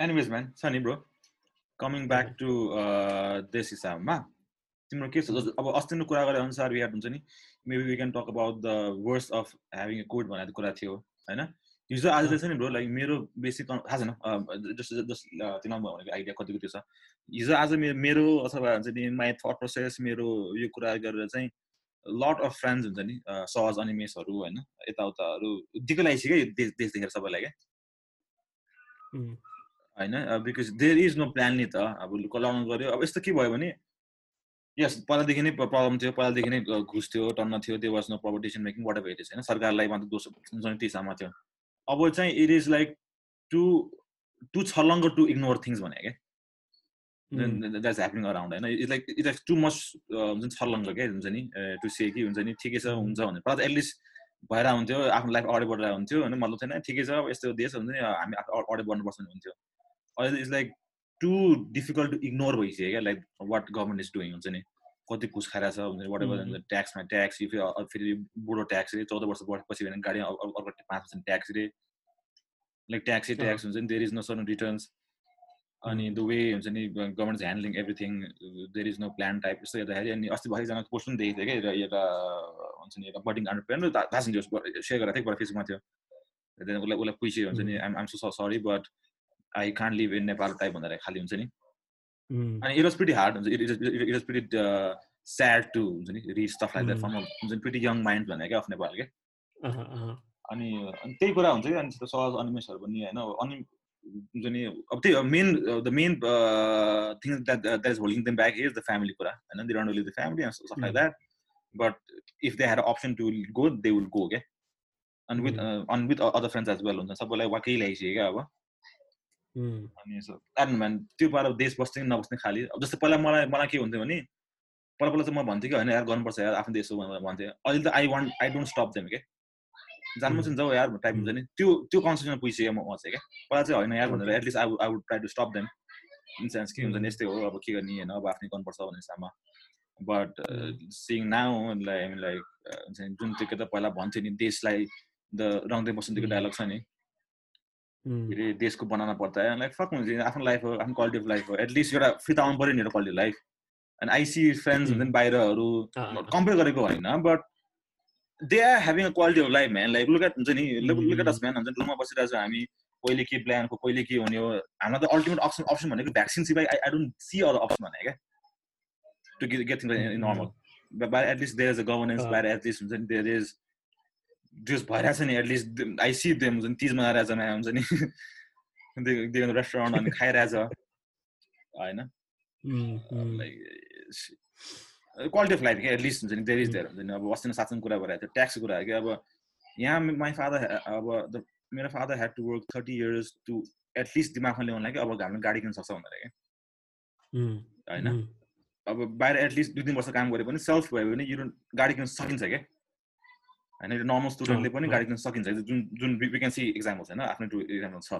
Anyways man छ नि bro coming back to देश हिसाबमा तिम्रो के छ? अब अस्तिको कुरा गरे अनुसार याद हुन्छ नि maybe we can talk about the worse of having a code भनेको कुरा थियो होइन? हिजो आज चाहिँ नि ब्रो लाइक मेरो बेसिक थाहा छैन जस्तो जस तिनीहरू भनेको आइडिया कतिको त्यो छ। हिजो आज मेरो अथवा हुन्छ नि माई थट प्रोसेस मेरो यो कुरा गरेर चाहिँ लट अफ फ्रेन्ड्स हुन्छ नि सहज अनिमेसहरू होइन? यताउताहरू दिक्क लगाइसक्यो क्या देश देश देखेर सबैलाई क्या? होइन? Because there is no plan नि त अब लगाउनु गऱ्यो। अब यस्तो के भयो भने यस पहिलादेखि नै प्रब्लम थियो पहिलादेखि नै घुस थियो टन्न थियो त्यो was no proper decision making whatever it is होइन? सरकारलाई मात्र दोष त्यो हिसाबमा थियो। अब चाहिँ it is like too too छलङ्ग to ignore things भने क्या द्याट्स ह्यापनिङ अराउन्ड होइन? It like it like too much हुन्छ नि छर्लङ्ग क्या हुन्छ नि टु से कि हुन्छ नि ठिकै छ हुन्छ भने पहिला त एटलिस्ट भएर हुन्थ्यो आफ्नो लाइफ अगाडि बढेर हुन्थ्यो होइन? मतलब छैन ठिकै छ यस्तो देश हुन्छ नि हामी अगाडि बढ्नुपर्छ भने हुन्थ्यो। अहिले it's like too difficult to ignore भइसक्यो क्या? Like what government is doing हुन्छ नि? कति घुस खाएर छ हुन्छ वाट एभर ट्याक्समा ट्याक्स फेरि बुढो ट्याक्स रे चौध वर्ष पछि भने गाडी अर्को पाँच पर्सेन्ट ट्याक्स रे। लाइक ट्याक्सै ट्याक्स हुन्छ नि? There is no certain returns अनि द वे हुन्छ नि? Government handling everything there is no plan type यस्तो हेर्दाखेरि अनि अस्ति भएकोजना पोस्ट पनि देखेको थिएँ कि एउटा हुन्छ नि? एउटा बडिङ अन्डरप्रेन थाहा छ सेयर गरेको थिएँ एकपल्ट फेसबुकमा थियो उसलाई उसलाई पुइसे हुन्छ नि? I'm I'm so sorry but I can't live in Nepal type भन्दा खालि हुन्छ नि अनि इट वाज प्रिटी हार्ड हुन्छ it was pretty sad to हुन्छ नि rich stuff like that from हुन्छ नि प्रिटी यङ माइन्ड भने क्या अफ नेपाल क्या अनि त्यही कुरा हुन्छ कि अनि सहज अनिमेसहरू पनि होइन अनि हुन्छ नि अब त्यही main the main thing that that is holding them back is the family कुरा होइन? They don't leave the family stuff like that but if they had option to go they will go क्या अनि with on with other friends as well हुन्छ सबैलाई वाकै ल्याइसक्यो क्या अब? अनि कारण त्यो पारा देश बस्ने नबस्ने खालि अब जस्तै पहिला मलाई मलाई के हुन्थ्यो भने पहिला पहिला चाहिँ म भन्थेँ कि होइन यार गर्नुपर्छ यार आफ्नो देश हो भनेर भन्थेँ अहिले त I want I don't stop them क्या जान्नु चाहिँ जाऊ यार टाइप हुन्छ नि त्यो त्यो कन्सेप्टमा पुगिसक्यो म चाहिँ क्या पहिला चाहिँ होइन यार भनेर at least I I would try to stop them in sense के हुन्छ नि यस्तै हो अब के गर्ने होइन अब आफ्नै गर्नुपर्छ भन्ने हिसाबमा but since now like like हुन्छ नि जुन त्यो त पहिला भन्थ्यो नि देशलाई द रङदे बसन्तीको डायलग छ नि फेरि देशको बनाउन पर्दा लाइक फक हुन्छ आफ्नो लाइफ हो आफ्नो क्वालिटी अफ लाइफ हो. एटलिस्ट एउटा फिताउनु पऱ्यो नि एउटा क्वालिटी लाइफ अनि आइसी फ्रेन्ड्स हुन्छ नि बाहिरहरू कम्पेयर गरेको होइन but they are having a quality of life man like look at हुन्छ नि लुक एट अस म्यान हुन्छ रुममा बसिरहेको छ हामी कहिले के प्लान हो कहिले के हुने हो। हामीलाई त अल्टिमेट अप्सन अप्सन भनेको भ्याक्सिन सिवाय I I don't see other option भने क्या? To get get thing normal by at least there is a. Governance by at least हुन्छ नि देयर इज जस भइरहेछ नि एटलिस्ट आई सी देम हुन्छ नि तिज मनाइरहेछ म्या हुन्छ नि। रेस्टुरेन्ट अनि खाइरहेछ। होइन? क्वालिटी अफ लाइफ क्या एटलिस्ट हुन्छ नि देयर इज देयर हुन्छ नि। अब अस्ति साँच्चै कुरा भइरहेको थियो ट्याक्सको कुरा कि अब यहाँ माई फादर अब मेरो father had to work thirty years to at least दिमागमा ल्याउनु लागि अब हामीले गाडी किन्न सक्छ भनेर क्या होइन? अब बाहिर एटलिस्ट दुई तिन वर्ष काम गरे पनि सेल्फ भयो भने यो गाडी किन्न सकिन्छ क्या होइन यो नर्मल स्टुडेन्टले पनि गाडी किन्न सकिन्छ। जुन जुन सी इक्जाम्पल छैन आफ्नो टु इक्जाम्पल छ।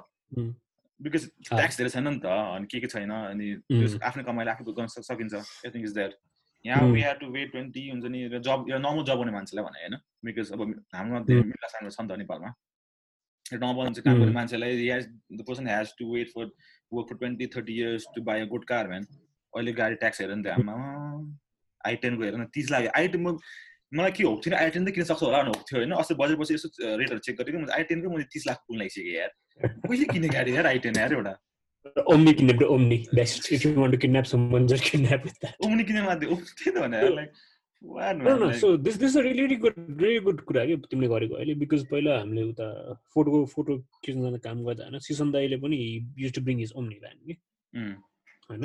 बिकज ट्याक्स धेरै छैन नि त अनि के के छैन अनि आफ्नो कमाइले आफू गर्न सकिन्छ। एभ्रिथिङ इज द्याट यहाँ we have to wait twenty हुन्छ नि जब नर्मल जब हुने मान्छेलाई भने होइन बिकज अब हाम्रोमा धेरै मिडल क्लास छ नि त नेपालमा। नर्मल काम गर्ने मान्छेलाई the person has to wait for work for twenty thirty years to buy a good car man अहिले गाडी ट्याक्स हेर नि त आमा आई टेनको हेर न तिस लाग्यो। आई टेन मलाई के हो थिएन आई टेन त किन सक्छ होला भनेको थियो होइन। अस्ति बजेपछि यसो रेटहरू चेक गरेको आई टेनको मैले तिस लाख पुग्न लागिसकेँ यार। कहिले किने गाडी यार आई टेन यार एउटा। Kidnapped Omni. Best. If you want to kidnap someone, just kidnap with that. Omni kidnap the like no no so this this is a really really good really good कुरा के तिमीले गरेको अहिले because पहिला हामीले उता फोटोको फोटो खिच्न जाँदा काम गर्दा होइन सिसन दाईले पनि use to bring his omni van कि। होइन?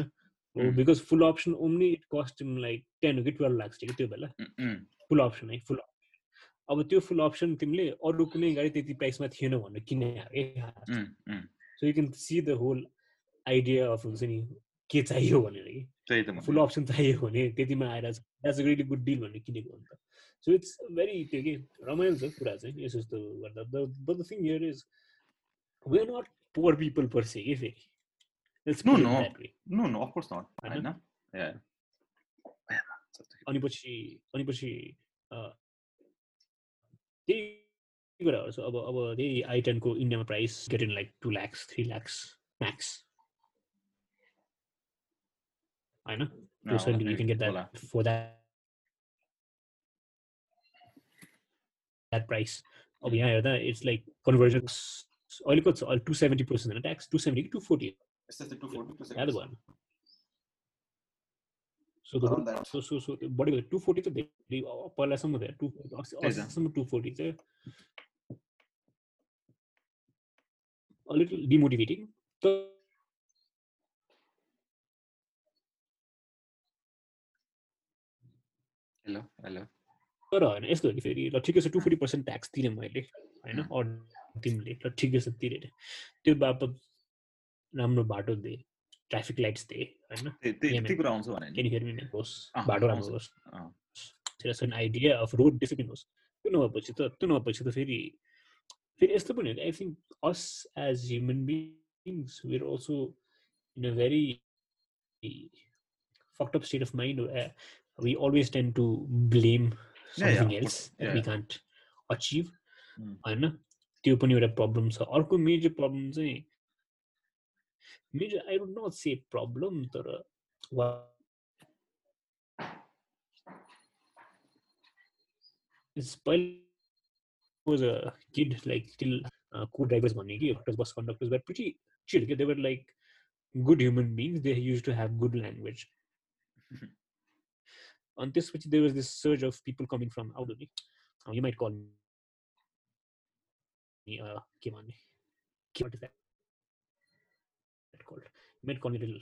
Because full option omni it cost like ten कि टुवेल्भ लाक्स थियो कि त्यो बेला। फुल अप्सन है फुल अब त्यो फुल अप्सन तिमीले अरू कुनै गाडी त्यति प्राइसमा थिएन भनेर किने so you can see the whole idea of हुन्छ नि के चाहियो भनेर कि फुल अप्सन चाहियो भने त्यतिमा आएर that's a really good deal भनेर किनेको हो नि त। सो इट्स भेरी त्यो के रमाइलो छ कुरा चाहिँ यसो यस्तो गर्दा। The the thing here is we are not poor people per se कि फेरि। अनि पछि त्यही कुराहरू छ अब अब त्यही आइटेनको इन्डियामा price get in like two lakhs three lakhs max होइन to a certain degree, you can get that Hola. for that that price. Oh yeah, yeah that, it's like conversions. All it's all 270 percent tax, 270 240. It's just the 240 That's one. So the so so so what is it? 240 to the पहिलासम्म there two अस्सीसम्म 240 चाहिँ a little demotivating. So hello hello तर होइन यस्तो हो कि फेरि ल ठिकै छ टु फोर्टी पर्सेन्ट ट्याक्स तिरेँ मैले होइन अरू तिमीले ल ठिकै छ तिरेँ त्यो बापत राम्रो बाटो दिए ट्राफिक लाइट्स दिए होइन होस् बाटो राम्रो होस् छैन आइडिया अफ रोड डिसिप्लिन होस् त्यो नभएपछि त त्यो नभएपछि त फेरि फेरि यस्तो पनि हो I think us as human beings were also in a very fucked up state of mind we always tend to blame something yeah, yeah. else that we can't achieve होइन त्यो पनि एउटा प्रब्लम छ अर्को मेजर प्रब्लम चाहिँ major, I would not say problem. There well, spoil was a kid like till uh, co-drivers bus conductors were pretty chill. They were like good human beings. They used to have good language. On this, which there was this surge of people coming from out of uh, you might call me uh, Kimani. Kimani that called? You might call me little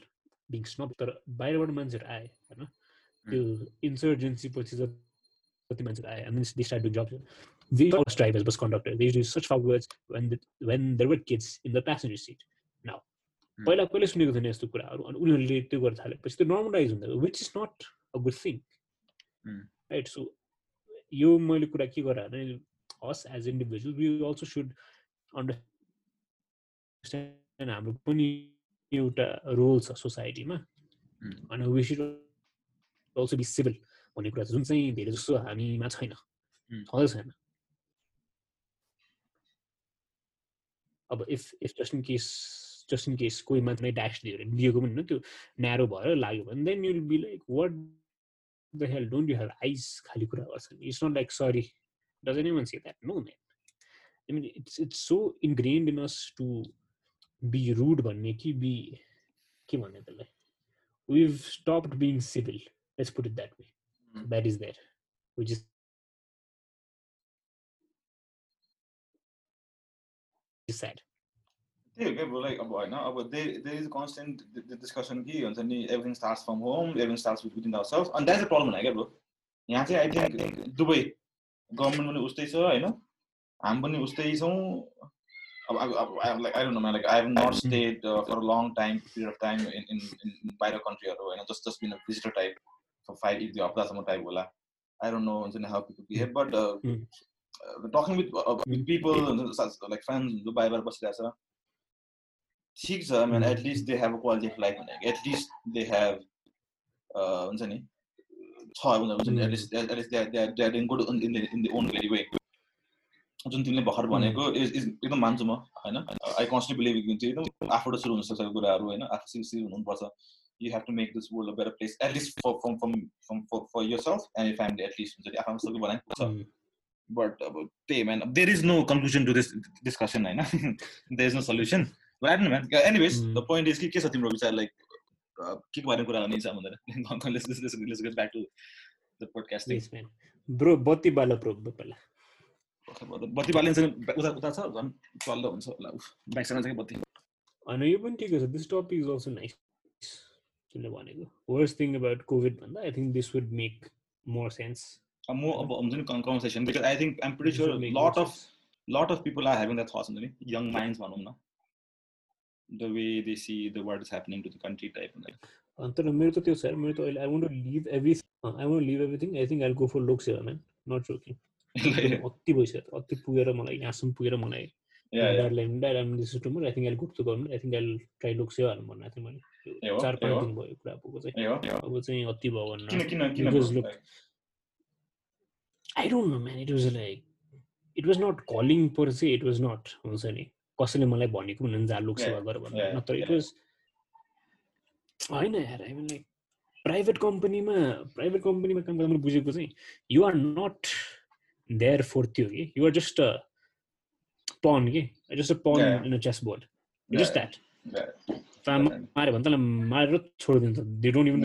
being snob. तर बाहिरबाट मान्छेहरू आए होइन त्यो insurgency पछि जति मान्छेहरू आए and then they started doing jobs. They all drive as bus conductor. They used to use such foul words when the, when there were kids in the passenger seat. Now, पहिला कहिले सुनेको थिएन यस्तो कुराहरू अनि उनीहरूले त्यो गर्न थालेपछि त्यो नर्मलाइज हुँदैन which is not a good thing right so यो मैले कुरा के गरेँ भने हस् as individual we also should understand हाम्रो पनि एउटा रोल छ सोसाइटीमा अनि we should also be civil भन्ने कुरा जुन चाहिँ धेरै जस्तो हामीमा छैन। छँदै छैन। अब if if just in case just in case कोही मान्छे ड्यास दियो भने दिएको पनि होइन त्यो न्यारो भएर लाग्यो भने then you'll be like what the hell don't you have eyes khali kura it's not like sorry does anyone say that? No man. I mean it's it's so ingrained in us to be rude भन्ने कि be के भन्ने त्यसलाई we've stopped being civil. Let's put it that way. Mm. that is there. Which is sad. त्यही हो like अब होइन अब देयर इज़ कन्सटेन्ट डिस्कसन कि हुन्छ नि everything starts from home everything starts with within our self अनि that's a problem होइन क्या ब्रो यहाँ चाहिँ आई थिङ्क दुबई गभर्मेन्ट पनि उस्तै छ होइन हामी पनि उस्तै छौँ अब अब like I don't know like I have not stayed for a long time period of time in in in बाहिर कन्ट्रीहरू होइन just just been a visitor type for five एक दुई हप्तासम्म टाइप होला आई डोन्ट नो हुन्छ नि how people behave but talking with with people like friends बाहिर बसिरहेछ ठिक छ man at least they have a quality of life भनेको एटलिस्ट दे हेभ हुन्छ नि छ हुन्छ नि at least at least they are good in the in the own very way जुन तिमीले भर्खर भनेको इज इज एकदम मान्छु म होइन? आई कन्सटली बिलिभ त्यो एकदम आफूबाट सुरु हुनसक्छ कुराहरू होइन? आफू सिर सिर हुनुपर्छ। You have to make this world a better place at least for from from from for yourself and family at least हुन्छ आफ्नो सक्यो भने पुग्छ बट अब त्यही man there is no conclusion to this discussion होइन? There is no solution. Anyways, mm. the point is, के छ तिम्रो विचार लाइक के को बारेमा कुरा गर्ने छ to the podcast yes man. Bro बत्ती बाला प्रो पहिला बत्ती बालिन्छ उता उता छ झन् चल्दो हुन्छ होला ब्याकसँग चाहिँ बत्ती होइन यो पनि ठिकै छ this topic is also nice तिमीले भनेको वर्स्ट थिङ अबाउट कोभिड भन्दा I think this would make more sense म अब हुन्छ नि conversation because I think I'm pretty sure lot of lot of people are having that thoughts हुन्छ नि young minds भनौँ न the way they see the what is happening to the country type like तर मेरो त त्यो sir मेरो त अहिले I want to leave every I want leave everything I think I go for Lok Sewa man not joking अति भइसक्यो अति पुगेर मलाई यहाँसम्म पुगेर मलाई चार पाँच दिन भयो कुरा भएको चाहिँ अब चाहिँ अति भयो I don't know man it was like it was not calling per चाहिँ इट वाज नट हुन्छ नि कसैले मलाई भनेको भने जा लोकसेवा गर भनेर नत्र इट वाज होइन यार आई मिन लाइक प्राइभेट कम्पनीमा प्राइभेट कम्पनीमा काम गर्दा मैले बुझेको चाहिँ you are not there for त्यो कि युआर जस्ट अ पन कि just a pawn in a chess board just that माऱ्यो भने तँलाई मारेर छोडिदिन्छ they don't even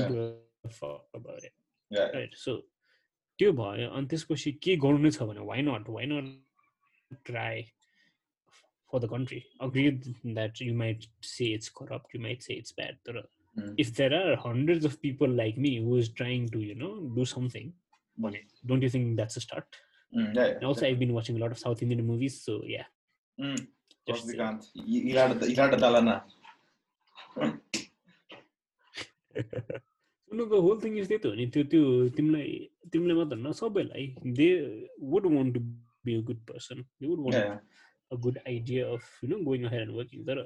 right so त्यो भयो अनि त्यसपछि के गर्नु नै छ भने why not why not try for the country. Agreed that you might say it's corrupt, you might say it's bad. But mm. if there are hundreds of people like me who is trying to, you know, do something, mm. don't you think that's a start? Yeah, also, yeah. I've been watching a lot of South Indian movies, so yeah. Mm, Just Ilada No, the whole thing is they timle timle so they would want to be a good person. They would want yeah. a good idea of you know going ahead and working. There uh,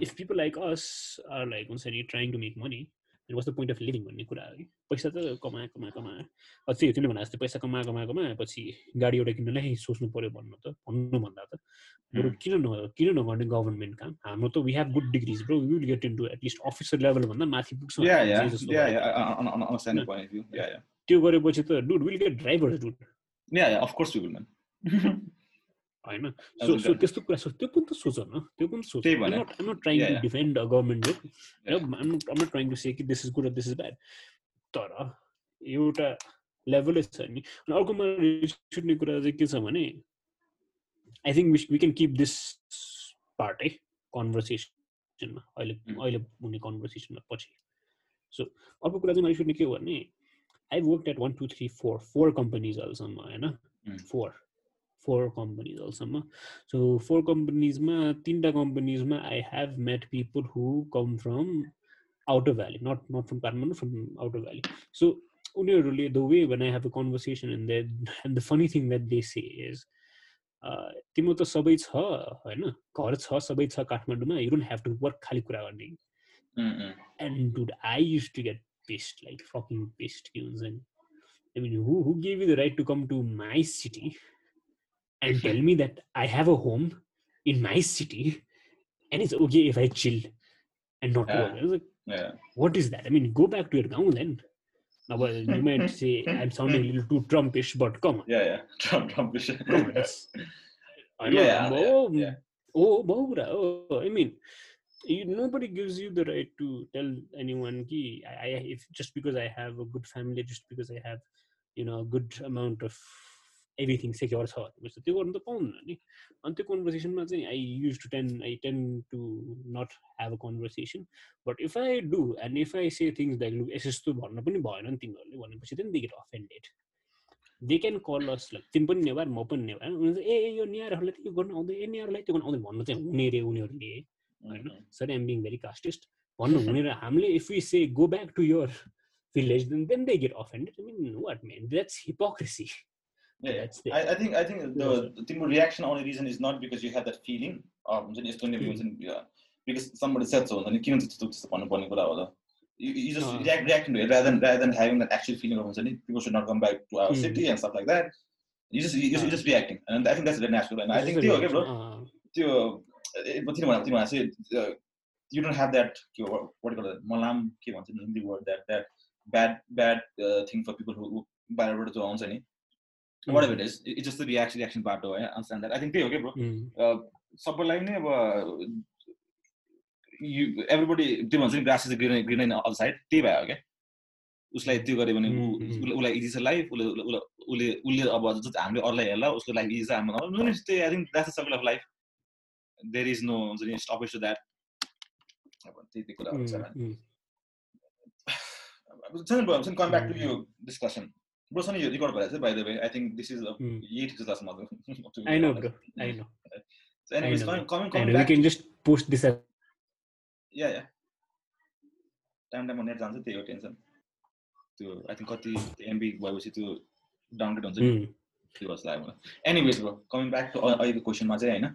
if people like us are like once trying to make money, then what's the point of living when you could have? पैसा त कमाए कमाए कमाए त्यही तिमीले भने जस्तै पैसा कमाए कमाए कमाए पछि गाडी एउटा किन्नलाई सोच्नु पऱ्यो भन्नु त भन्नुभन्दा त बरु किन न किन नगर्ने गभर्मेन्ट काम हाम्रो त we have good degrees bro will get into at least officer लेभलभन्दा माथि पुग्छ त्यो गरेपछि त dude will get driver dude होइन सो सो त्यस्तो कुरा सोच त्यो पनि त सोच न त्यो पनि सोच I'm not trying to defend a government I'm not trying to say कि this is good this is bad तर एउटा लेभलै छ नि अनि अर्कोमा छुट्ने कुरा चाहिँ के छ भने I think we can keep this part है कन्भर्सेसनमा अहिले अहिले हुने कन्भर्सेसनमा पछि सो अर्को कुरा चाहिँ मैले सुन्ने के हो भने I work at one two three four four companies अहिलेसम्म होइन फोर फोर कम्पनीज अहिलेसम्म सो फोर कम्पनीजमा तिनवटा कम्पनीजमा I have met people who come from Outer valley not not from Kathmandu from outer valley so उनीहरूले the way भन I have a conversation and that and the funny thing that they say is तिम्रो त सबै छ होइन घर छ सबै छ काठमाडौँमा you don't have to work खालि कुरा गर्ने and dude I use to get pissed like fucking pissed के हुन्छ नि I mean who who gave you the right to come to my city and tell me that I have a home in my city and it's okay if I chill and not yeah. work. I was like, yeah. what is that? I mean, go back to your town then. Now, well, you might say I'm sounding a little too Trumpish, but come on. Yeah, yeah, Trump, Trumpish. come on, I know. Yeah, oh, yeah, yeah. oh, oh, oh, I mean, you, nobody gives you the right to tell anyone ki, I, I, if just because I have a good family, just because I have, you know, a good amount of everything secure छ भनेपछि त्यो गर्नु त पाउँदैन नि अनि त्यो कन्भर्सेसनमा चाहिँ I use to tend I tend to not have a conversation but if I do and if I say things like लु यस यस्तो भन्नु पनि भएन नि तिमीहरूले भनेपछि चाहिँ they get offended they can call us like तिमी पनि नेवार म पनि नेवार ए यो नेवारहरूलाई त यो गर्नु आउँदैन ए नेवारलाई त्यो गर्नु आउँदैन भन्नु चाहिँ हुने रे उनीहरूले होइन sorry am being very casteist भन्नु हुने र हामीले if you say go back to your village, then, then they get offended. I mean, what man? That's hypocrisy. Yeah, I, I think I think the, the reaction only reason is not because you have that feeling or mm. because somebody said so and you you just uh, react, reacting to it rather than rather than having that actual feeling of people should not come back to our mm. city and stuff like that. You just you just, uh, just reacting, and I think that's very natural. And I think त्यो okay, bro. त्यो तिमी भन तिमी चाहिँ you don't have that what do you call it malam के भन्छ नि Hindi word that that bad bad uh, thing for people who बाहिरबाट जो आउँछ नि whatever it is. It's just the reaction reaction part हो understand that. I think त्यही हो क्या ब्रो सबैलाई नै अब यु एभ्रिबडी त्यो भन्छ नि grass is green green all side त्यही भयो क्या उसलाई त्यो गऱ्यो भने उसलाई इजी छ लाइफ उसले उसले उसले अब हामीले अरूलाई हेर्ला उसको लाइफ इजी छ हाम्रो त्यही I think that's circle of life there is no हुन्छ नि स्टपेज टु द्याट त्यही कुरा हुन्छ कम ब्याक टु यो discussion You record by by the way. I think this is a mm. eight to last month. I know, bro. I know. So, anyways, coming, coming, coming back. We can just this up. Yeah, yeah. Time टाइममा net जान्छ त्यही हो tension त्यो I think कति MB भएपछि त्यो download हुन्छ नि त्यो जस्तो लाग्यो मलाई anyways bro coming back to अहिलेको क्वेसनमा चाहिँ होइन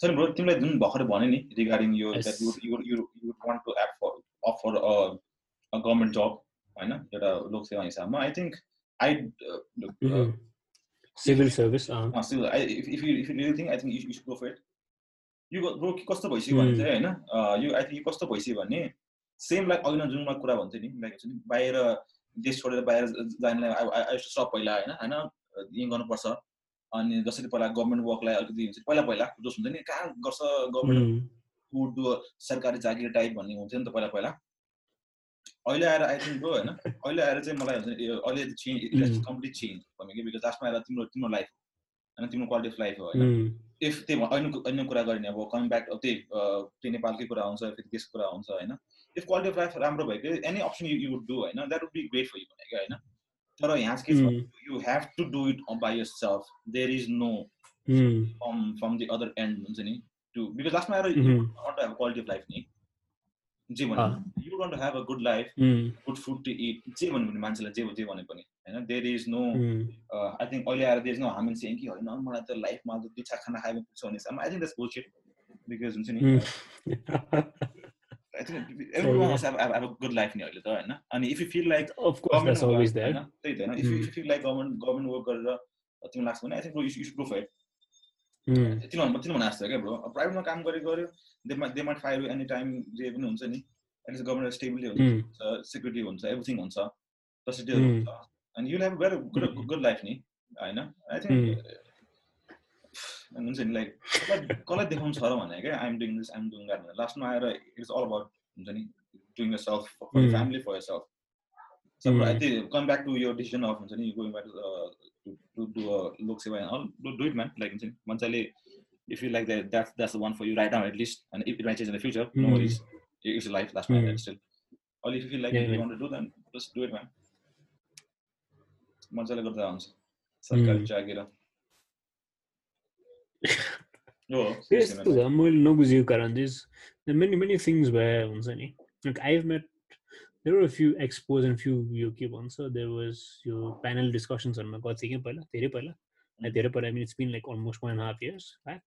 सर ब्रो तिमीलाई जुन भर्खर भने नि रिगार्डिङ यो you you you want to opt for offer a government जब होइन एउटा लोकसेवा हिसाबमा I think I uh, look, mm-hmm. civil service. Uh, civil. I, if, if you if you really think, I think you, you should go for it. यो bro कस्तो भइसक्यो भने चाहिँ होइन? यो आई थिङ्क कस्तो भइसक्यो भने सेम लाइक अघि जुन म कुरा भन्थेँ नि लाइक हुन्छ नि बाहिर देश छोडेर बाहिर जानलाई सब पहिला होइन? होइन? यहीँ गर्नुपर्छ। अनि जसरी पहिला गभर्मेन्ट वर्कलाई अलिकति हुन्छ पहिला पहिला जोस हुन्छ नि कहाँ गर्छ गभर्मेन्ट फुड सरकारी जागिर टाइप भन्ने हुन्थ्यो नि त पहिला पहिला। अहिले आएर आई थिङ्क होइन? अहिले आएर चाहिँ मलाई हुन्छ अहिले चेन्ज कम्प्लिट चेन्ज भन्यो कि बिकज लास्टमा आएर तिम्रो तिम्रो लाइफ होइन? तिम्रो क्वालिटी अफ लाइफ हो होइन? इफ त्यही अन्य अन्य कुरा गर्ने अब कमिङ ब्याक त्यही त्यही नेपालकै कुरा आउँछ फेरि देशको कुरा आउँछ होइन? इफ क्वालिटी अफ लाइफ राम्रो भएको any option you would do होइन? That would be great for you भनेको होइन? तर यहाँ के छ you have to do it by yourself there is no from from the other end हुन्छ नि? टु बिकज लास्टमा आएर क्वालिटी अफ लाइफ नि? जे भने you want to have a good life good food to eat जे भन्यो भने मान्छेलाई जे जे भने पनि होइन? There is no I think अहिले आएर देयर इज नो हामी चाहिँ कि होइन मलाई त लाइफमा त दुई खाना खायो पुग्छ भने I think that's bullshit because हुन्छ नि must have, have, have a good life नि अहिले त होइन? अनि if you feel like government होइन? त्यही त होइन? If you feel like government government work गरेर तिमीलाई लाग्छ भने I think you should go for it तिनीहरू तिनीहरू भने जस्तो क्या ब्रो प्राइभेटमा काम गरे गऱ्यो they might fire any time जे पनि हुन्छ नि एटलिस्ट गभर्मेन्ट स्टेबली हुन्छ सेक्युरिटी हुन्छ एभ्रिथिङ हुन्छ फेसिलिटीहरू हुन्छ अनि you have very good good life नि होइन? आई थिङ्क हुन्छ नि लाइक कसलाई देखाउनु छ र भने क्या I'm doing this I'm doing that भनेर। लास्टमा आएर इट इज अल अबाउट हुन्छ नि doing yourself for family for yourself. I come back to your decision of you going back to, uh, to, to do a look seva and all, do, do it man. Like once I if you like that, that's that's the one for you right now at least. And if it might change in the future, mm. no worries. It's your life. That's my mm. still. Or if you feel like yeah, you want to do, then just do it, man. मजाले गर्दा हुन्छ सरकारी जागिर त्यस्तो मैले नबुझेको कारण चाहिँ मेनी मेनी थिङ्स भए हुन्छ नि like I have met there were few expose and few यो के भन्छ देयर वाज यो प्यानल डिस्कसन्सहरूमा गएको थिएँ कि पहिला धेरै पहिला धेरै पहिला mean it's been like almost one and half years back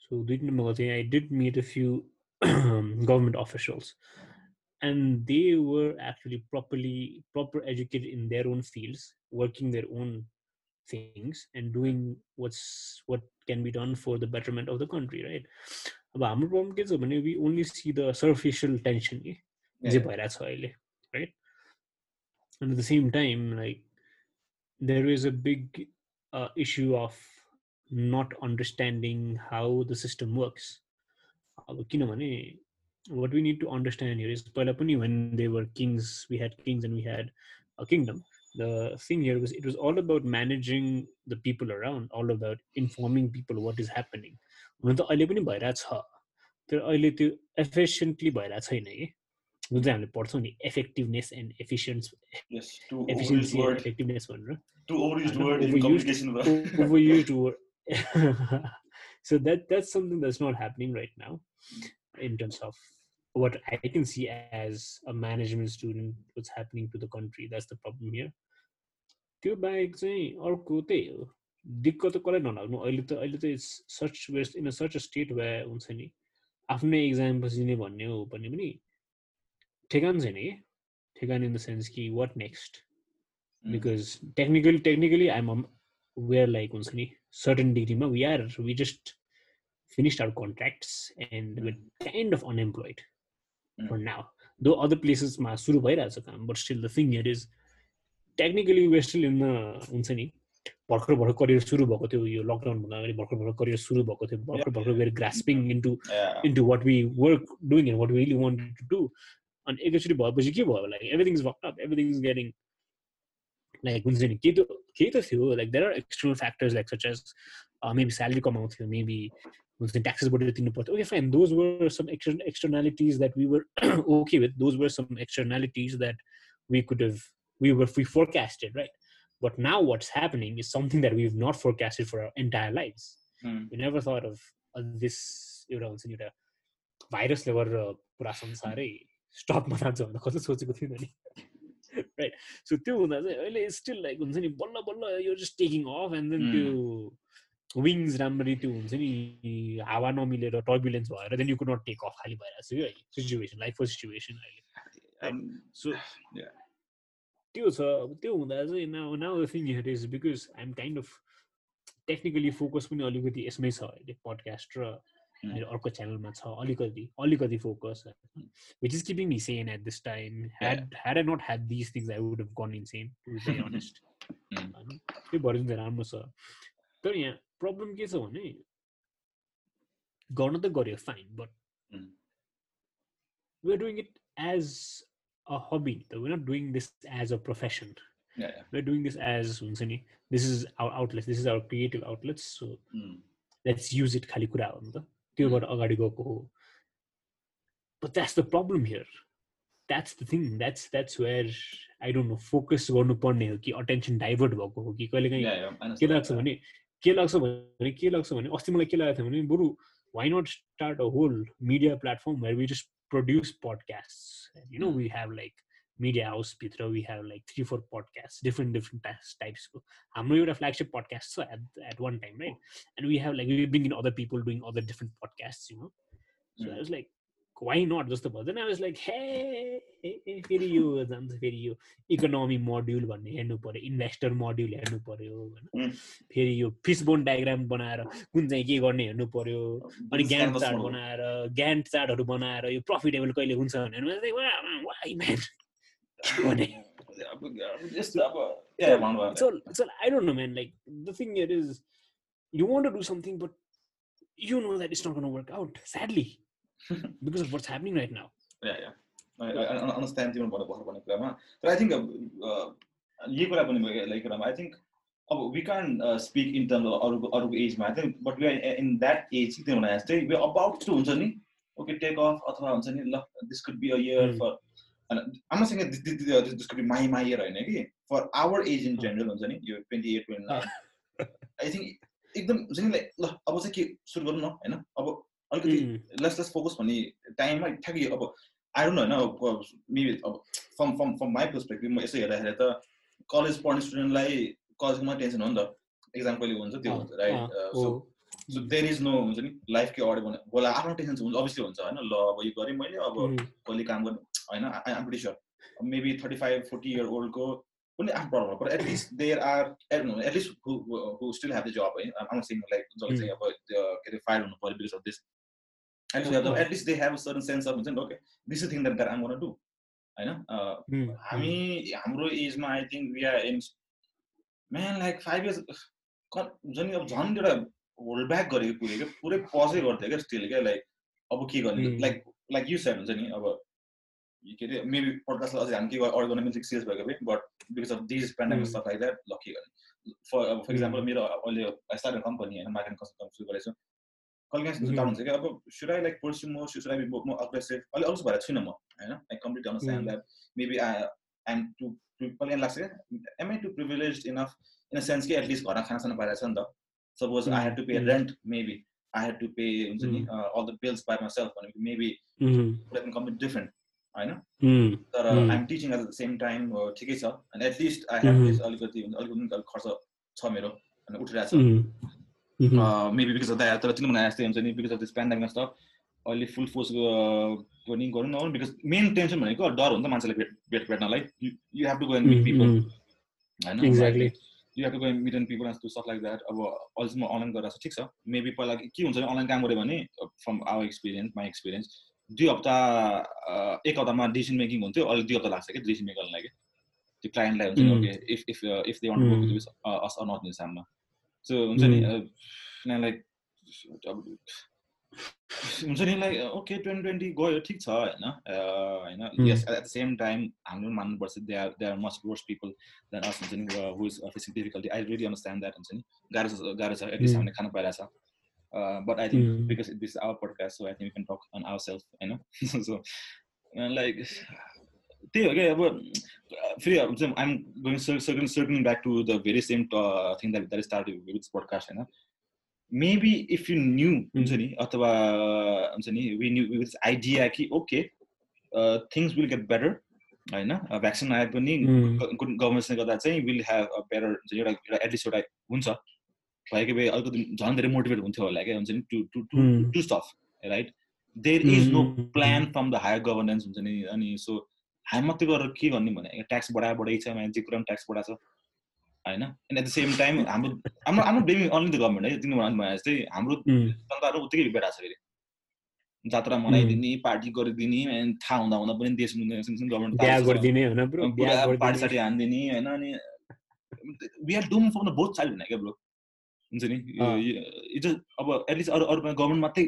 so दुई तिनमा गएको थिएँ I did meet a few government officials and they were actually properly proper educated in their own fields working their own things and doing what's what can be done for the betterment of the country right अब हाम्रो problem के छ भने we only see the superficial tension कि जे भइरहेको छ अहिले right and the same time like there is a big issue of not understanding how the system works अब किनभने what we need to understand here is पहिला पनि when they were kings we had kings and we had a kingdom the thing here was it was all about managing the people around all about informing people what is happening हुन त अहिले पनि भइरहेछ तर अहिले त्यो efficiently भइरहेको छैन कि जुन चाहिँ हामीले पढ्छौँ नि एफेक्टिभनेस एन्ड एफिसियन्स एफिसियन्सी एफेक्टिभनेस भनेर so that that's something that's not happening right now in terms of what I can see as a management student, what's happening to the country. That's the problem here. त्यो बाहेक चाहिँ अर्को त्यही हो दिक्क त कसलाई नलाग्नु अहिले त अहिले त it's such waste in such a state way हुन्छ नि आफ्नै इक्जाम पछि नै भन्ने हो भने पनि ठेगान छैन कि ठेगान इन द सेन्स कि what next because technically technically I'm where like हुन्छ नि certain डिग्रीमा we are we just finished our contracts and we're kind of unemployed mm. for now. Though other places ma suru bhairaheko kam, but still the thing here is technically we're still in the हुन्छ नि भर्खर भर्खर career सुरु भएको थियो यो लकडाउनभन्दा अगाडि भर्खर भर्खर करियर सुरु भएको थियो भर्खर भर्खर where grasping into into what we work doing and what really want to do अनि एकैचोटि भएपछि के भयो like everything is up everything is getting like हुन्छ नि केही त केही त थियो like there are external factors like such as maybe salary कमाउँथ्यो maybe हुन्छ नि ट्याक्सेसबाट तिर्नु पर्थ्यो okay fine those were some exter externalities that we were okay with those were some externalities that we could have we were we forecasted right? But now what's happening is something that we've not forecasted for our entire lives. Mm. we never thought of uh, this एउटा हुन्छ नि एउटा भाइरसले गरेर स्टकमा जान्छ भनेर कस्तो सोचेको थिएन नि राइट सो त्यो हुँदा चाहिँ अहिले स्टिल लाइक हुन्छ नि बल्ल बल्ल यो just taking off and then त्यो विङ्स राम्ररी त्यो हुन्छ नि हावा नमिलेर टर्बुलेन्स भएर then you could not take off खालि भइरहेको छ है सिचुएसन लाइफको सिचुएसन अहिले। सो त्यो छ त्यो हुँदा चाहिँ now now the thing here is because I'm kind of technically focus पनि अलिकति यसमै छ अहिले पडकास्ट र मेरो अर्को च्यानलमा छ अलिकति अलिकति focus which is keeping me sane at this time had had I not had this things I would have gone insane to be very honest त्यो भएर चाहिँ राम्रो छ तर यहाँ प्रब्लम के छ भने गर्न त गऱ्यो fine but we are doing it as a hobby त we not doing this as a profession we are doing this as हुन्छ नि this is our outlets this is our creative outlets so let's use it खालि कुरा हो नि त त्योबाट अगाडि गएको हो but that's the problem here that's the thing that's that's where I don't know focus गर्नुपर्ने हो कि अटेन्सन डाइभर्ट भएको हो कि कहिले काहीँ के लाग्छ भने के लाग्छ भने के लाग्छ भने अस्ति मलाई के लागेको थियो भने बरु why not start a whole media platform where we just produce podcast you know we have like media हाउसभित्र we have like three four podcast different different टाइप्सको हाम्रो एउटा फ्ल्यागसिप पडकास्ट छ at at one time right and we have like we bring in other people doing other different podcast you know so I was like why not जस्तो then I was like hey फेरि यो जान्छ फेरि यो economy module भन्ने हेर्नु पऱ्यो investor module हेर्नु पऱ्यो होइन फेरि यो फिस बोन डायग्राम बनाएर कुन चाहिँ के गर्ने हेर्नु पऱ्यो अनि ग्यान्ट चार्ट बनाएर ग्यान्ट चार्टहरू बनाएर यो प्रफिटेबल कहिले हुन्छ भनेर वाइ म्यान भने so, so I don't know, man. Like the thing here is, you want to do something, but you know that it's not to work out. Sadly, because of what's happening right now. Yeah, yeah. I, I, I understand तिम्रो भन्नु कुरामा तर I think यही कुरा पनि like कुरामा I think अब we can speak in terms अरूको अरूको एजमा think but we are in that age तिमीहरू जस्तै वी अबाउट टु हुन्छ नि ओके टेक अफ अथवा हुन्छ नि ल this could be a year for आमासँग त्यसको माइ माइएर होइन कि for our age in general हुन्छ नि यो twenty eight twenty nine I think एकदम हुन्छ नि ल अब चाहिँ के सुरु गरौँ न होइन? अब अलिकति लेस लेस फोकस भन्ने टाइममा ठ्याक्कै अब आई डोन्ट होइन? मेबी अब from from from my perspective म यसो हेर्दाखेरि त कलेज पढ्ने स्टुडेन्टलाई कलेजमा टेन्सन हो नि त। एक्जाम कहिले हुन्छ त्यो हुन्छ right so so there is no हुन्छ नि लाइफ के अगाडि भने होला आफ्नो टेन्सन हुन्छ अभियसली हुन्छ होइन? ल अब यो गरेँ मैले अब कहिले काम गर्नु? होइन? I'm pretty sure maybe thirty five forty year ओल्डको पनि आफ्नो problem per at least there are at least who still have the job है आम सिङ लाइक जसले चाहिँ अब के अरे फायर हुनु पऱ्यो because of this at least they have certain sense of हुन्छ नि okay this is thing that that um गर्न डु होइन? हामी हाम्रो एजमा I think we are in man like five years हुन्छ नि अब झन् एउटा होल्ड ब्याक गरेको पुरै क्या पुरै पजै गर्थ्यो क्या स्टिल क्या लाइक अब के गर्ने? लाइक लाइक यु साइड हुन्छ नि अब के अरे मेबी पडकास्टलाई अझै हामी के अर्गनाइजमेन्ट चाहिँ सिरियस भएको भए but because of these pandemic stuff like that lucky गर्ने फर अब फर इक्जाम्पल मेरो अहिले स्टार्ट कम्पनी होइन मार्केटिङ कन्सल्ट सुरु गरेको छु कहिले काहीँ डाउन हुन्छ कि अब सुड आई लाइक पर्स्यु म सुड आई बी म अग्रेसिभ अहिले अल्सो भएर छुइनँ म होइन like complete understand that maybe I am too कहिले काहीँ लाग्छ क्या am I too privilege enough in a sense कि एटलिस्ट घरमा खानासाना पाइरहेको छ नि त suppose I have to pay rent maybe I have to pay हुन्छ नि all the bills by myself भनेको मेबी कम्प्लिट डिफरेन्ट होइन? तर I'm teaching at the same time ठिकै छ। अनि एटलिस्ट आई हेभ दिस अलिकति अलिकति खर्च छ मेरो अनि उठिरहेको छ मेबी बिकज अफ द्याट तर किन भने जस्तै हुन्छ नि because of this pandemic stuff अहिले फुल फोर्स पनि गरौँ न बिकज मेन टेन्सन भनेको डर हो नि त मान्छेलाई भेट भेट भेट्नलाई। You have to go and meet people होइन? You have to go and meet and people to stuff like that अब अहिलेसम्म अनलाइन गरेर ठिक छ। मेबी पहिला के हुन्छ भने अनलाइन काम गऱ्यो भने from our experience my experience दुई हप्ता एक हप्तामा डिसिसन मेकिङ हुन्थ्यो अहिले दुई हप्ता लाग्छ कि डिसिसन मेक गर्नलाई त्यो क्लाइन्टलाई हुन्छ नि okay if if if they want work with us or not in साममा so हुन्छ नि लाइक हुन्छ नि लाइक ओके ट्वेन्टी ट्वेन्टी गयो ठिक छ होइन? होइन? Yes at the same time हामीले पनि मान्नुपर्छ they are they are must worse people than us हुन्छ नि who is facing difficulty I really understand that हुन्छ नि। गाह्रो गाह्रो छ एटलिस्ट हामीले खानु पाइरहेको छ Uh, but I think mm. because this is our podcast, so I think we can talk on ourselves, you know. so, uh, like, okay, but free. I'm going circling, circling back to the very same uh, thing that that started with this podcast, you know. Maybe if you knew, mm. we knew with this idea, okay, uh, things will get better. होइन vaccine आए पनि गभर्मेन्टले गर्दा चाहिँ will have a better एउटा at least एउटा हुन्छ भएको भए अलिकति झन् धेरै मोटिभेट हुन्थ्यो होला क्या हुन्छ नि? To to to to stuff right? There is no plan from the higher governance हुन्छ नि? अनि सो हामी मात्रै गरेर के गर्ने भने ट्याक्स बढाए बढाइ छ मान्छे कुरा पनि ट्याक्स बढाएको छ होइन? And at the same time हाम्रो हाम्रो हाम्रो ब्लेमिङ अन्ली द गभर्मेन्ट है? तिमीहरू भने जस्तै हाम्रो जनताहरू उत्तिकै बिगाएको छ फेरि। जात्रा मनाइदिने पार्टी गरिदिने अनि थाहा हुँदा हुँदा पनि देश गभर्मेन्ट पार्टी सार्टी हानिदिने होइन? अनि we are doom from the both side हुने क्या ब्रो? हुन्छ नि? यो अब एटलिस्ट अरू अरू गभर्मेन्ट मात्रै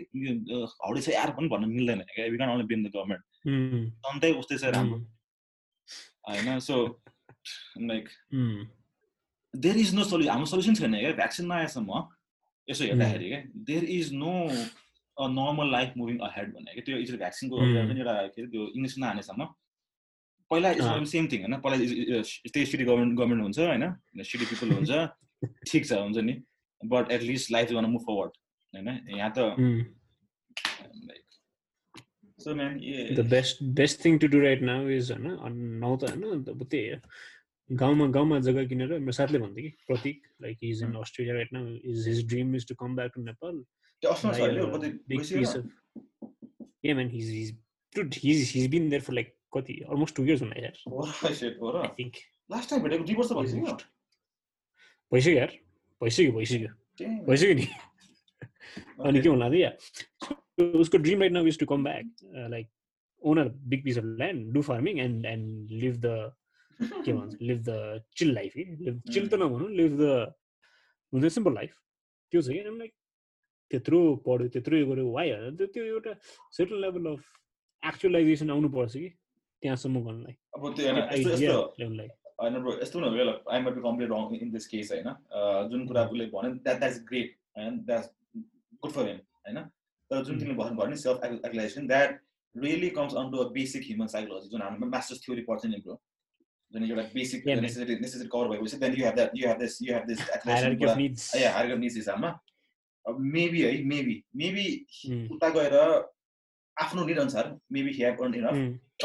हौडे छ यार पनि भन्न मिल्दैन। क्या we can only blame the government जनतै उस्तै छ राम्रो। होइन so like there is no solution हाम्रो सोल्युसन छैन क्या। भ्याक्सिन नआएसम्म यसो हेर्दाखेरि क्या there is no normal life moving ahead भन्ने क्या। त्यो यसरी भ्याक्सिनको एउटा के त्यो इङ्ग्लिस नहानेसम्म पहिला सेम थिङ होइन। पहिला त्यही सिटी गभर्मेन्ट गभर्मेन्ट हुन्छ होइन? सिटी पिपल हुन्छ। ठिक छ हुन्छ नि? बट एटलिस्ट लाइफ गर्न मुभ फरवर्ड होइन यहाँ त so ma'am the best best thing to do right now is होइन नौ त होइन अब त्यही गाउँमा गाउँमा जग्गा किनेर मेरो साथले भन्थ्यो कि Pratik like is in Australia right now is his dream is to come back to Nepal Yeah, man, he's he's dude, he's he's been there for like कति अलमोस्ट टु इयर्स हुँदा यार लास्ट टाइम भेटेको दुई वर्ष भइसक्यो भइसक्यो यार भइसक्यो भइसक्यो भइसक्यो नि अनि के होला या उसको dream right now is to come back like own a big piece of land do farming and and live the के भन्छ live the chill life live chill त नभनौँ लिभ द हुन्छ सिम्पल लाइफ त्यो छ कि लाइक त्यत्रो पढ्यो त्यत्रो यो गऱ्यो वाइ त्यो एउटा सर्टन लेभल अफ एक्चुअलाइजेसन आउनुपर्छ कि त्यहाँसम्म गर्नलाई अब त्यो होइन ब्रो यस्तो न well I might be complete wrong in this case होइन? जुन कुरा उसले भन्यो द्याट द्याट्स ग्रेट होइन द्याट्स गुड फर हिम होइन? तर जुन तिमीले भन्नु भयो नि self actualization that really comes on to a basic human psychology जुन हाम्रो मास्टर्स थ्योरी पढ्छ नि ब्रो जुन एउटा बेसिक नेसेसरी नेसेसरी कभर भएपछि then you have that you have this you have this higher needs हिसाबमा मेबी है maybe maybe उता गएर आफ्नो निड अनुसार maybe he have earn enough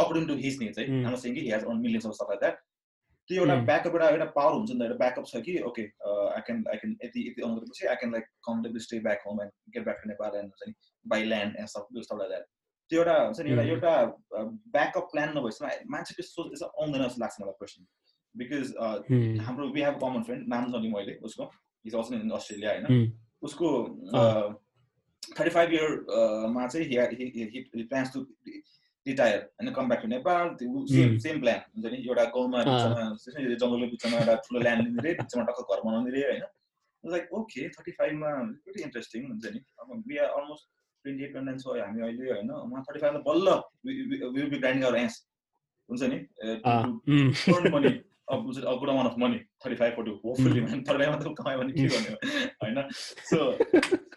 according to his needs है। हाम्रो सेङ कि he has earn millions of सबै द्याट त्यो एउटा ब्याकअप एउटा एउटा पावर हुन्छ नि त एउटा ब्याकअप छ कि okay I can I can यति यति आउनु गरेपछि I can like comfortably stay back home and get back to Nepal and हुन्छ नि बाई ल्यान्ड एन्ड सब लाइक द्याट त्यो एउटा हुन्छ नि एउटा एउटा ब्याकअप प्लान नभएपछि मान्छेको सोच यसो आउँदैन जस्तो लाग्छ मलाई क्वेसन बिकज हाम्रो वी हेभ कमन फ्रेन्ड नाम नलिउँ मैले उसको इज अल्सो इन अस्ट्रेलिया होइन। उसको थर्टी फाइभ इयरमा चाहिँ प्लान्स टु रिटायर होइन come back to Nepal same same plan हुन्छ नि एउटा गाउँमा बिचमा जङ्गलको बिचमा एउटा ठुलो ल्यान्ड लिने रे बिचमा टक्क घर बनाउने रे होइन। लाइक ओके थर्टी फाइभमा भेरी इन्ट्रेस्टिङ हुन्छ नि। अब we are almost twenty eight twenty nine छ हामी अहिले होइन उहाँ थर्टी फाइभमा बल्ल will be grinding our ass हुन्छ नि। मनी अब good amount of money thirty five forty hopefully thirty five मात्र कमायो भने के गर्ने होइन सो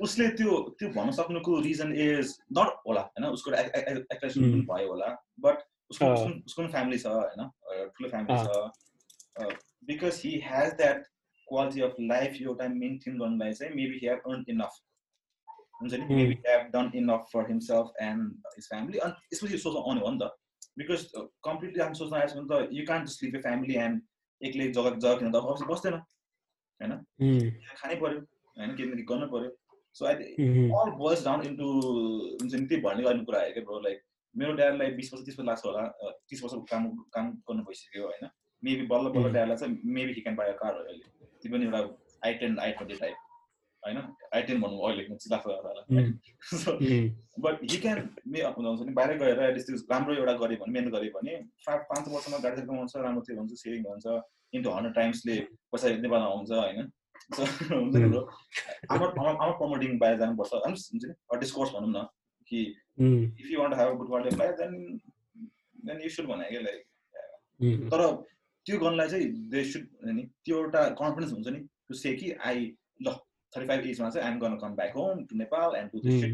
उसले त्यो त्यो भन्न सक्नुको रिजन इज नट होला होइन? उसको एक्ट्रेसन पनि भयो होला बट उसको उसको पनि फ्यामिली छ होइन? ठुलो फ्यामिली छ। Because he has that quality of life एउटा मेन्टेन गर्नलाई चाहिँ maybe he have earn enough हुन्छ नि? Maybe have done enough for himself and his family अनि यसपछि सोच आउने हो नि त। बिकज कम्प्लिटली हामी सोच्न आएछ भने त you can't sleep a family and एक्लै जग्गा जग्गा किन त अफिस बस्दैन होइन खानै पऱ्यो होइन केही न गर्नु पऱ्यो so I all boils down into हुन्छ नि त्यही भन्ने गर्ने कुरा आयो क्या ब्रो लाइक मेरो ड्याडलाई बिस वर्ष तिस वर्ष लाग्छ होला तिस वर्ष काम काम गर्नु भइसक्यो होइन मेबी बल्ल बल्ल ड्याडलाई चाहिँ maybe he can buy car अहिले। त्यो पनि एउटा I ten I twenty type होइन? आई टेन भनौँ अहिले चिलाएको बट हि क्यान मे हुन्छ नि बाहिर गएर एटलिस्ट त्यो राम्रो एउटा गऱ्यो भने मेहनत गऱ्यो भने पाँच वर्षमा गाडी कमाउँछ राम्रो थियो भन्छ सेभिङ हुन्छ इन्टु हन्ड्रेड टाइम्सले पैसा नेपाल आउँछ होइन? हुन्छ नि आमा प्रमोटिङ बाहिर जानुपर्छ। हुन्छ नि डिस्कोर्स भनौँ न कि if you want have good of life then then you should भने क्या लाइक तर त्यो गर्नलाई चाहिँ दे सुड नि त्यो एउटा कन्फिडेन्स हुन्छ नि टु से कि आई ल थर्टी फाइभ एजमा चाहिँ आइम गर्न come back home to Nepal and to this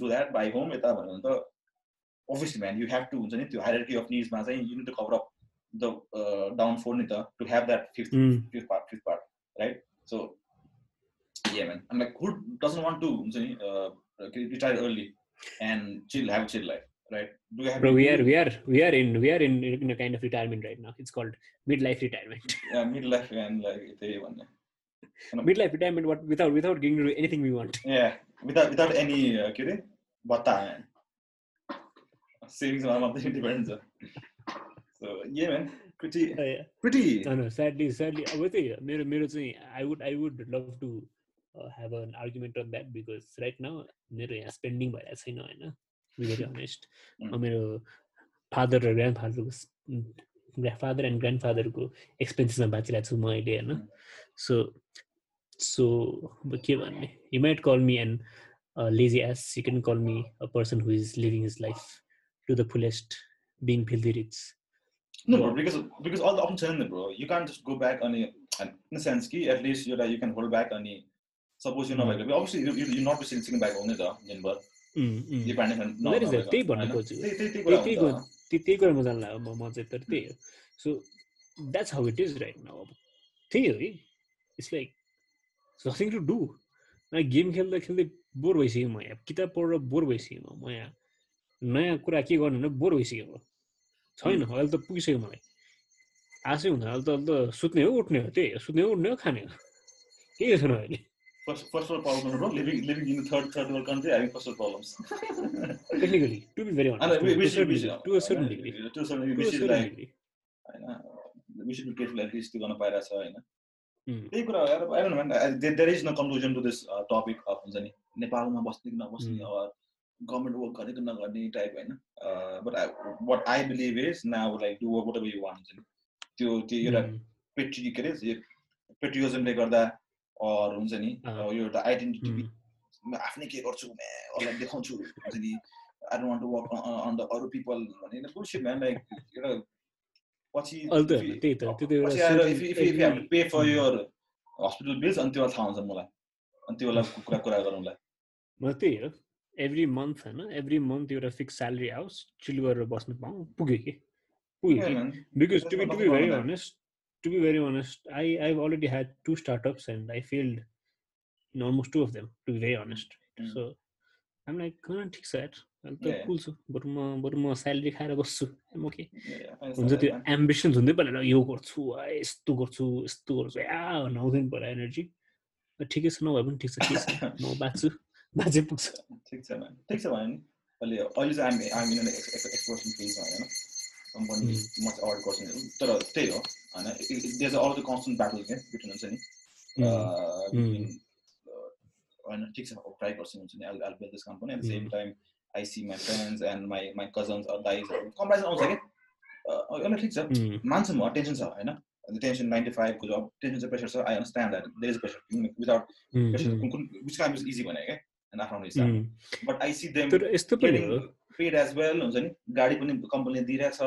do that by home यता भन्यो भने त obviously man you have to हुन्छ नि त्यो हायरकी अफ निड्समा चाहिँ you need to cover up the down four नि त to have that fifth fifth part fifth part right so yeah man i'm like who doesn't want to हुन्छ नि retire early and chill have a chill life right do you have Bro, we are we are we are in we are in in a kind of retirement right now it's called midlife retirement yeah midlife and like what, without without getting to do anything we want. Yeah, without without any uh, के अरे savings on मात्रै depends. So yeah man, pretty uh, yeah. pretty. No no, sadly sadly अब त्यही मेरो मेरो चाहिँ I would I would love to uh, have an argument on that because right now मेरो यहाँ spending भइरहेको छैन होइन बी भेरी अनेस्ट मेरो फादर र ग्रान्ड फादरको फादर एन्ड ग्रान्ड फादरको एक्सपेन्सेसमा बाँचिरहेको छु म अहिले होइन सो सो अब के भन्ने you might call me and lazy as you can call me a person who is living his life to the fullest being filthy rich No, bro, because because all the options are in there, bro. You can't just go back on a in a sense ki at least you're you can hold back on a suppose you're not like obviously you you you're not sitting back on it, uh, त्यही भन्नु खोज्छु त्यही कुरा म जान्ला म चाहिँ तर त्यही हो। So that's how it is right now अब त्यही हो है। It's like nothing to do game खेल्दा खेल्दै बोर भइसक्यो म यहाँ। किताब पढेर बोर भइसक्यो म। यहाँ नयाँ कुरा के गर्नु भने बोर भइसक्यो म। छैन अहिले त पुगिसक्यो मलाई। आशै हुँदैन अहिले त अहिले त सुत्ने हो उठ्ने हो त्यही हो। सुत्ने हो उठ्ने हो खाने हो। केही छैन अहिले? First first world problem, bro. Living living in a third third world country, having first world problems. Technically, to be very honest, we, we, should, we should, to a certain degree. To a certain degree, we should like, we should be careful at least to गर्न पाइरहेछ होइन त्यही कुरा हो I don't there is no conclusion to this topic of हुन्छ नि नेपालमा बस्ने कि नबस्ने अब गभर्मेन्ट वर्क गर्ने कि नगर्ने टाइप होइन but I what I believe is now like do whatever you want हुन्छ नि त्यो त्यो एउटा पेट्री के अरे पेट्रियोजमले गर्दा अर हुन्छ नि यो एउटा आइडेन्टिटी आफ्नै के गर्छु अरूलाई देखाउँछु हुन्छ नि। I don't to work on the अरू पिपल भने बुलसिट म्यान लाइक एउटा पछि pay for your hospital bills अनि त्यो थाहा हुन्छ मलाई। अनि त्यो बेला कुरा कुरा गरौँला। म त्यही हो एभ्री मन्थ होइन एभ्री मन्थ एउटा फिक्स स्यालेरी आओस् चिल गरेर बस्नु पाऊँ पुग्यो कि? पुग्यो because to be to be very honest to be very honest, I I've already had two startups and I failed in almost two of them. To be very honest, mm. so I'm like, oh, ठिक छ यार अहिले त कुल छु बरु म बरु म स्यालेरी खाएर बस्छु म के हुन्छ त्यो एम्बिसन्स हुँदै परेन यो गर्छु यस्तो गर्छु यस्तो गर्छु या आउँदैन पऱ्यो एनर्जी ठिकै छ नभए पनि ठिक छ के छ म बाँच्छु बाँचे पुग्छ ठिक छ ठिक छ भयो नि अहिले अहिले चाहिँ हामी हामी एक्सप्लोसन फेजमा होइन कम्पनी म चाहिँ अगाडि गर्छु तर त्यही हो होइन these all the constant battle के बिट्विन हुन्छ नि होइन ठिक छ ट्राई गर्छु हुन्छ नि I this company at the same time I see my friends and my my cousins दाइजहरू comparison आउँछ कि एउटा ठिक छ मान्छु म टेन्सन छ होइन टेन्सन नाइन्टी फाइभको जब टेन्सन चाहिँ प्रेसर छ I understand that there is pressure without pressure कुन कुन विच काम इज इजी भने क्या आफ्नो बट आई सी देम यस्तो पनि पेड एज वेल हुन्छ नि? गाडी पनि कम्पनीले दिइरहेछ।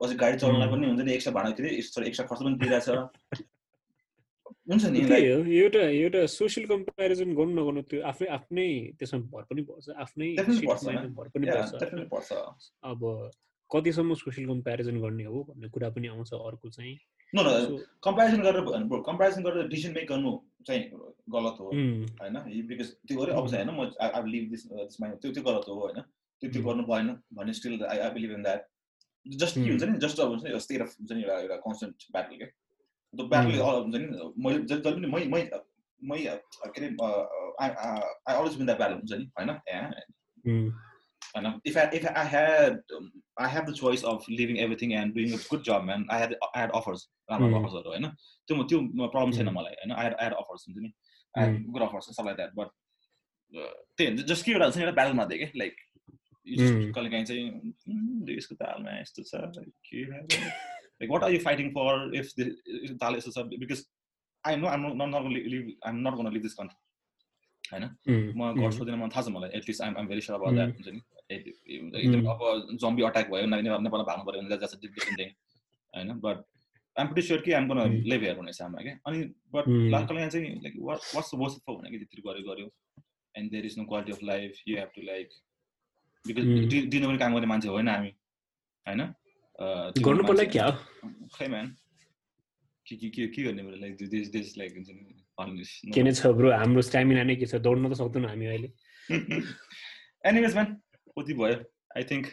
पछि गाडी चलाउनलाई पनि हुन्छ नि एक्स्ट्रा भाडा के अरे एक्स्ट्रा खर्च पनि दिइरहेछ। हुन्छ नि एउटा एउटा सोसियल कम्पेरिजन गर्नु नगर्नु त्यो आफै आफ्नै त्यसमा भर पनि पर्छ आफ्नै भर पनि पर्छ। अब कतिसम्म सोसियल कम्पेरिजन गर्ने हो भन्ने कुरा पनि आउँछ अर्को चाहिँ। कम्पेरिजन गरेर कम्पेरिजन गरेर डिसिसन मेक गर्नु चाहिँ गलत हो होइन? बिकज त्यो गऱ्यो अब होइन? म आई लिभ दिस त्यो त्यो गलत हो होइन? त्यो त्यो गर्नु भएन भने still I I believe in that just के हुन्छ नि जस्ट अब हुन्छ नि स्टेट अफ हुन्छ नि एउटा एउटा कन्सटेन्ट ब्याटल क्या। त्यो ब्याटल हुन्छ नि मैले जहिले पनि मै मै मै के अरे I always win that battle हुन्छ नि होइन? होइन? If I if I had I have the choice of living everything and doing a good job man I had I had offers राम्रो अफर्सहरू होइन? त्यो त्यो प्रब्लम छैन मलाई होइन? आई आई हेड अफर्स हुन्छ नि? आई हेड गुड अफर्स सब लाइक द्याट बट त्यही हुन्छ जस्ट के एउटा हुन्छ नि एउटा ब्याटल मात्रै क्या लाइक कहिले काहीँ चाहिँ देशको तालमा यस्तो छ के like what are you fighting for if ताल यस्तो छ because I know I'm not live I'm not gonna live this country होइन म घर सोध्दैन मलाई थाहा छ मलाई at least I'm I'm very sure about that हुन्छ नि एकदम अब जम्बी अट्याक भयो नेपालमा भाग्नु पऱ्यो भने द्याट्स डिफ्रेन्ट थिङ होइन बट आइम प्रिटी स्योर कि आइम गोन लिभ हेयर भन्ने साममा क्या अनि बट कहिले चाहिँ like what's the worst for भने कि त्यति गऱ्यो गऱ्यो and there is no quality of life you have to like because दिनु पनि काम गर्ने मान्छे होइन हामी होइन? गर्नु पर्ला क्या? खै म्यान? के के के के गर्ने लाइक देश देश लाइक हुन्छ नि के नै छ ब्रो हाम्रो स्ट्यामिना नै के छ? दौड्न त सक्दैनौँ हामी अहिले। एनिवेज म्यान कति भयो। I think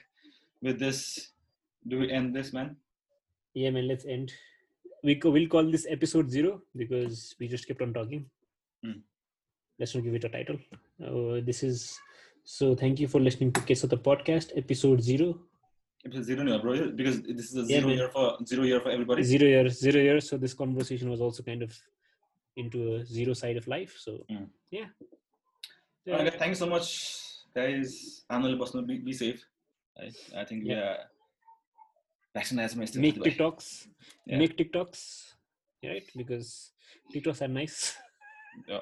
with this do we and this man Yeah, man, let's end. We will call this episode zero because we just kept on talking. Mm. Let's not give it a title. Uh, this is So thank you for listening to Kiss of the Podcast, episode zero. Episode zero, no, bro, because this is a zero yeah, year for zero year for everybody. Zero year, zero year. So this conversation was also kind of into a zero side of life. So mm. yeah. yeah. Right, guys, thanks so much, guys. Anil be, be safe. I, I think yeah. we are vaccinized. Make TikToks. Yeah. Make TikToks, right? Because TikToks are nice.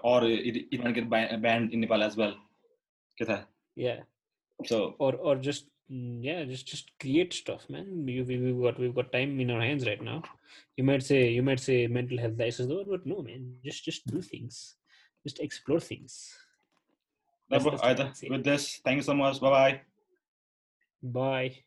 Or it, it might get banned in Nepal as well. Yeah. So. Or or just mm, yeah, just just create stuff, man. You, we, have got we've got time in our hands right now. You might say you might say mental health crisis, but no, man. Just just do things. Just explore things. No, but either with this, thank you so much. Bye-bye. Bye.